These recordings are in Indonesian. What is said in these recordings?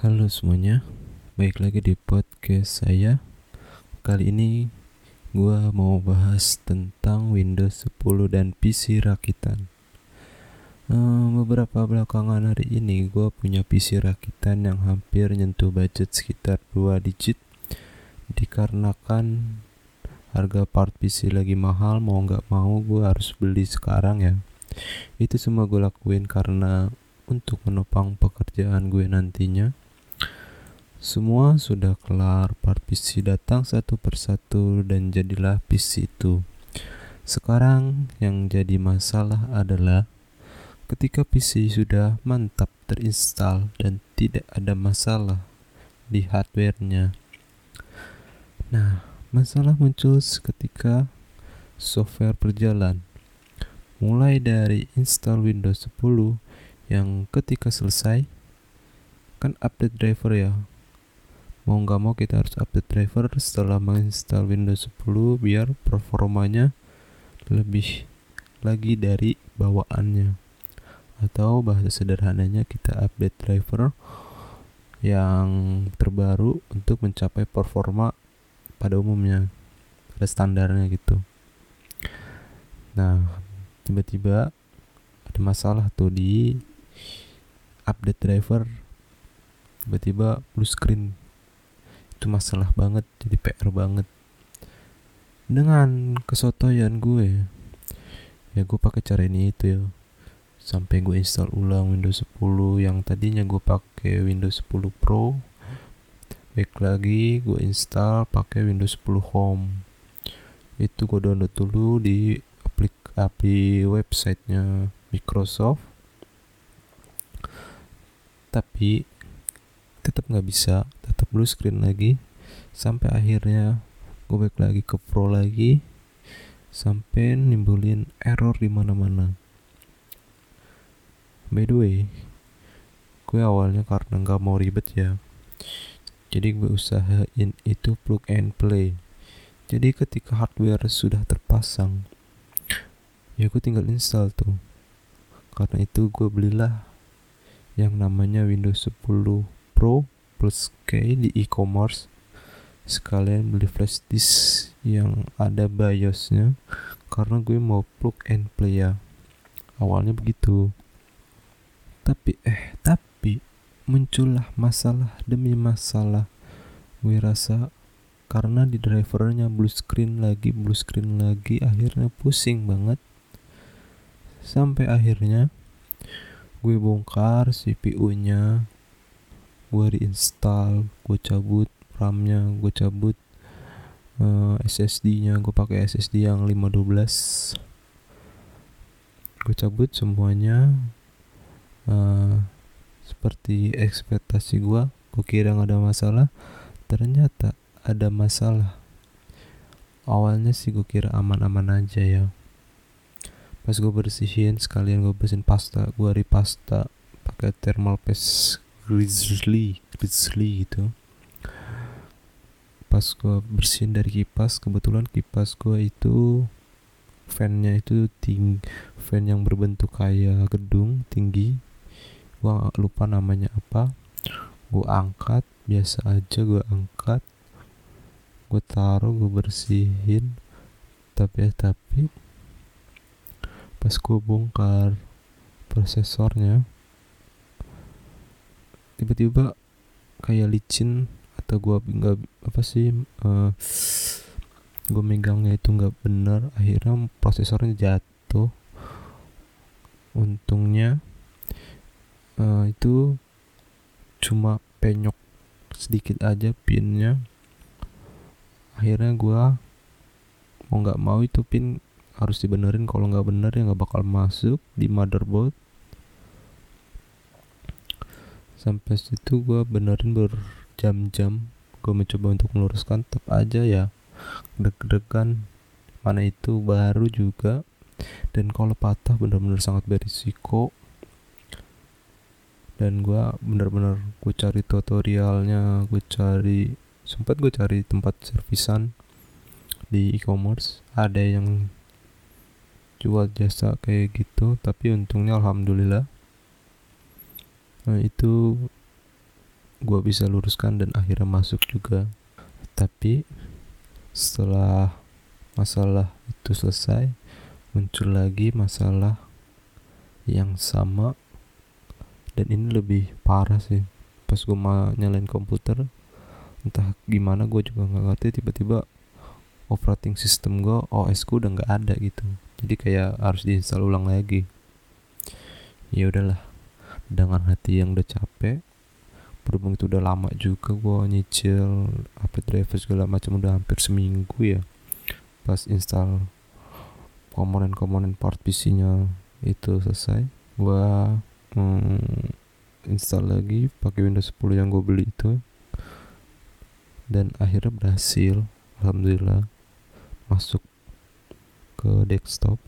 Halo semuanya, baik lagi di podcast saya. Kali ini gua mau bahas tentang Windows 10 dan PC rakitan. Uh, beberapa belakangan hari ini gua punya PC rakitan yang hampir nyentuh budget sekitar 2 digit dikarenakan harga part PC lagi mahal mau nggak mau gua harus beli sekarang ya itu semua gue lakuin karena untuk menopang pekerjaan gue nantinya semua sudah kelar, part PC datang satu persatu dan jadilah PC itu. Sekarang yang jadi masalah adalah ketika PC sudah mantap terinstall dan tidak ada masalah di hardwarenya. Nah, masalah muncul ketika software berjalan. Mulai dari install Windows 10 yang ketika selesai kan update driver ya mau nggak mau kita harus update driver setelah menginstal Windows 10 biar performanya lebih lagi dari bawaannya. Atau bahasa sederhananya kita update driver yang terbaru untuk mencapai performa pada umumnya pada standarnya gitu. Nah tiba-tiba ada masalah tuh di update driver. Tiba-tiba blue screen itu masalah banget jadi PR banget. Dengan kesotoyan gue ya gue pakai cara ini itu ya. Sampai gue install ulang Windows 10 yang tadinya gue pakai Windows 10 Pro baik lagi gue install pakai Windows 10 Home. Itu gue download dulu di aplikasi websitenya Microsoft. Tapi tetap nggak bisa tetap blue screen lagi. Sampai akhirnya gue balik lagi ke pro lagi sampai nimbulin error di mana-mana. By the way gue awalnya karena nggak mau ribet ya. Jadi gue usahain itu plug and play. Jadi ketika hardware sudah terpasang ya gue tinggal install tuh. Karena itu gue belilah yang namanya Windows 10 Pro plus K di e-commerce. Sekalian beli flash disk yang ada BIOSnya karena gue mau plug and play ya. Awalnya begitu. Tapi eh tapi muncullah masalah demi masalah. Gue rasa karena di drivernya blue screen lagi blue screen lagi akhirnya pusing banget. Sampai akhirnya gue bongkar CPU nya gue reinstall gue cabut RAM-nya gue cabut uh, eh, SSD-nya gue pakai SSD yang 512 gue cabut semuanya. Uh, seperti ekspektasi gue gue kira nggak ada masalah. Ternyata ada masalah. Awalnya sih gue kira aman-aman aja ya. Pas gue bersihin sekalian gue bersihin pasta gue ripasta pakai thermal paste grizzly grizzly gitu pas gue bersihin dari kipas kebetulan kipas gue itu fannya itu tinggi fan yang berbentuk kayak gedung tinggi. Gue lupa namanya apa. Gue angkat biasa aja gue angkat. Gue taruh gue bersihin. Tapi ya tapi pas gue bongkar prosesornya tiba-tiba kayak licin atau gua nggak apa sih uh, gua megangnya itu nggak bener akhirnya prosesornya jatuh. Untungnya uh, itu cuma penyok sedikit aja pinnya. Akhirnya gua mau nggak mau itu pin harus dibenerin. Kalau nggak bener ya nggak bakal masuk di motherboard sampai situ gue benerin berjam-jam. Gue mencoba untuk meluruskan tetap aja ya. Deg-degan. Mana itu baru juga. Dan kalau patah bener-bener sangat berisiko. Dan gue bener-bener gue cari tutorialnya gue cari sempat gue cari tempat servisan di e-commerce. Ada yang jual jasa kayak gitu tapi untungnya alhamdulillah nah itu gue bisa luruskan dan akhirnya masuk juga. Tapi setelah masalah itu selesai muncul lagi masalah yang sama. Dan ini lebih parah sih. Pas gue mau nyalain komputer entah gimana gue juga nggak ngerti tiba-tiba operating system gue OS gue udah nggak ada gitu. Jadi kayak harus diinstal ulang lagi. Ya udahlah dengan hati yang udah capek berhubung itu udah lama juga gue nyicil update driver segala macam udah hampir seminggu ya pas install komponen-komponen part PC-nya itu selesai. Gue hmm, install lagi pakai Windows 10 yang gue beli itu. Dan akhirnya berhasil alhamdulillah masuk ke desktop.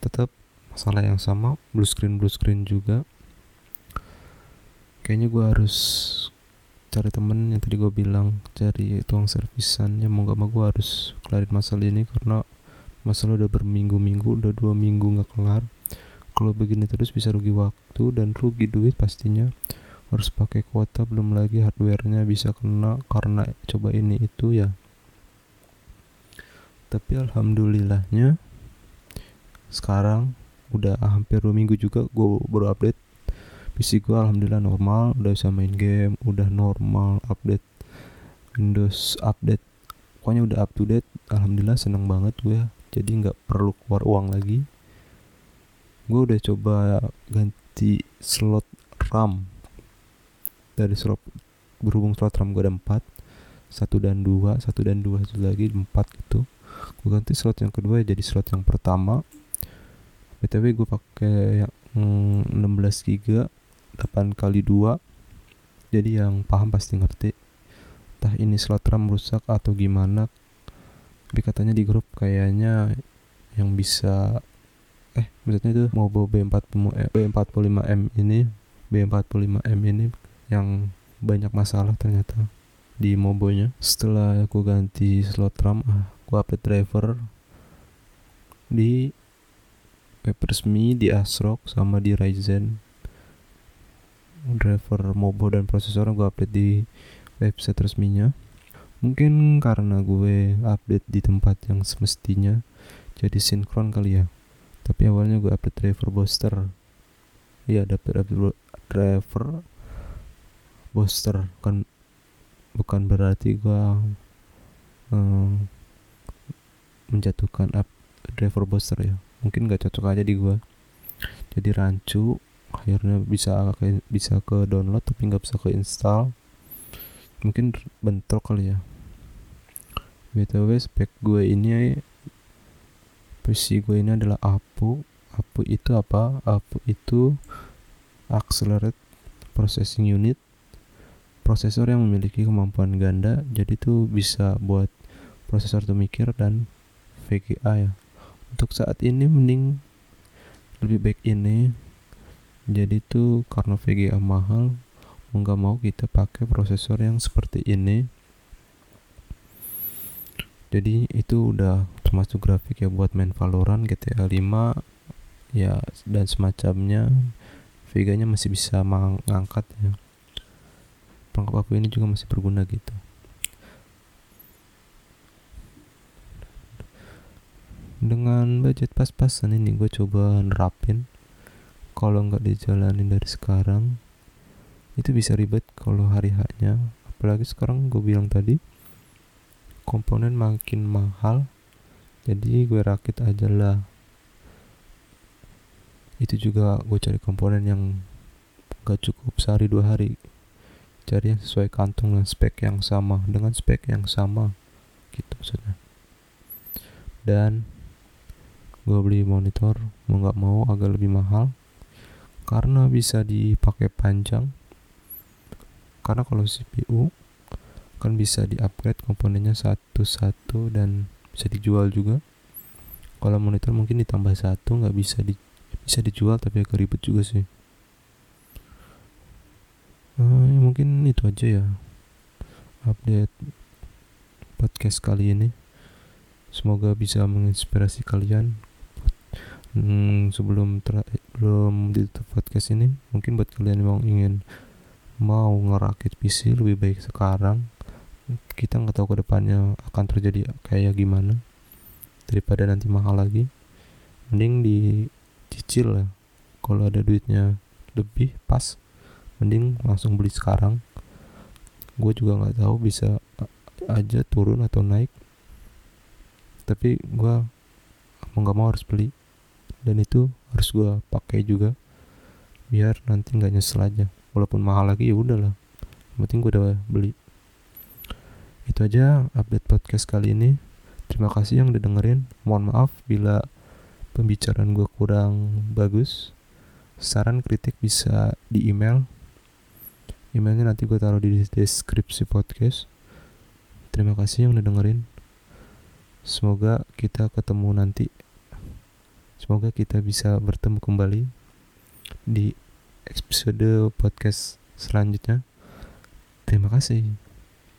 Tetap masalah yang sama blue screen blue screen juga. Kayaknya gue harus cari temen yang tadi gue bilang cari tuang servisannya mau gak mau gue harus kelarin masalah ini karena masalah udah berminggu-minggu udah dua minggu nggak kelar. Kalau begini terus bisa rugi waktu dan rugi duit pastinya. Harus pakai kuota belum lagi hardwarenya bisa kena karena coba ini itu ya. Tapi alhamdulillahnya sekarang udah hampir dua minggu juga gue baru update. PC gue alhamdulillah normal udah bisa main game udah normal update Windows update. Pokoknya udah up to date alhamdulillah seneng banget gue jadi nggak perlu keluar uang lagi. Gue udah coba ganti slot RAM. Dari slot berhubung slot RAM gue ada 4 satu dan dua satu dan dua satu lagi empat gitu. Gue ganti slot yang kedua jadi slot yang pertama btw gue pakai yang 16 giga 8 kali 2 jadi yang paham pasti ngerti. Entah ini slot RAM rusak atau gimana tapi katanya di grup kayaknya yang bisa eh maksudnya itu bawa B40 B45M ini B45M ini yang banyak masalah ternyata di mobonya. Setelah aku ganti slot RAM ah, aku update driver di web resmi di ASRock sama di Ryzen. Driver mobo dan prosesor gue update di website resminya. Mungkin karena gue update di tempat yang semestinya jadi sinkron kali ya. Tapi awalnya gue update driver booster. Iya dapet driver booster. Kan bukan berarti gue um, menjatuhkan up driver booster ya mungkin gak cocok aja di gue jadi rancu akhirnya bisa ke, bisa ke download tapi nggak bisa ke install. Mungkin bentrok kali ya. Btw spek gue ini PC gue ini adalah APU. APU itu apa? APU itu Accelerate Processing Unit. Prosesor yang memiliki kemampuan ganda jadi itu bisa buat prosesor tuh mikir dan VGA ya untuk saat ini mending lebih baik ini. Jadi tuh karena VGA mahal mau nggak mau kita pakai prosesor yang seperti ini. Jadi itu udah termasuk grafik ya buat main Valorant GTA 5 ya dan semacamnya. VGA nya masih bisa mengangkat ya. Perangkap aku ini juga masih berguna gitu dengan budget pas-pasan ini gue coba nerapin. Kalau nggak dijalanin dari sekarang itu bisa ribet kalau hari haknya apalagi sekarang gue bilang tadi komponen makin mahal jadi gue rakit aja lah. Itu juga gue cari komponen yang gak cukup sehari dua hari. Cari yang sesuai kantong dan spek yang sama dengan spek yang sama gitu maksudnya. Dan gue beli monitor mau nggak mau agak lebih mahal. Karena bisa dipakai panjang. Karena kalau CPU kan bisa di upgrade komponennya satu-satu dan bisa dijual juga. Kalau monitor mungkin ditambah satu nggak bisa di bisa dijual tapi agak ribet juga sih. Ya mungkin itu aja ya update podcast kali ini. Semoga bisa menginspirasi kalian hmm, sebelum belum ditutup podcast ini mungkin buat kalian yang ingin mau ngerakit PC lebih baik sekarang kita nggak tahu ke depannya akan terjadi kayak gimana. Daripada nanti mahal lagi mending dicicil lah kalau ada duitnya lebih pas mending langsung beli sekarang. Gue juga nggak tahu bisa aja turun atau naik. Tapi gue mau nggak mau harus beli dan itu harus gue pakai juga. Biar nanti nggak nyesel aja. Walaupun mahal lagi ya udahlah yang penting gue udah beli. Itu aja update podcast kali ini. Terima kasih yang udah dengerin. Mohon maaf bila pembicaraan gue kurang bagus. Saran kritik bisa di email. Emailnya nanti gue taruh di deskripsi podcast. Terima kasih yang udah dengerin. Semoga kita ketemu nanti semoga kita bisa bertemu kembali di episode podcast selanjutnya. Terima kasih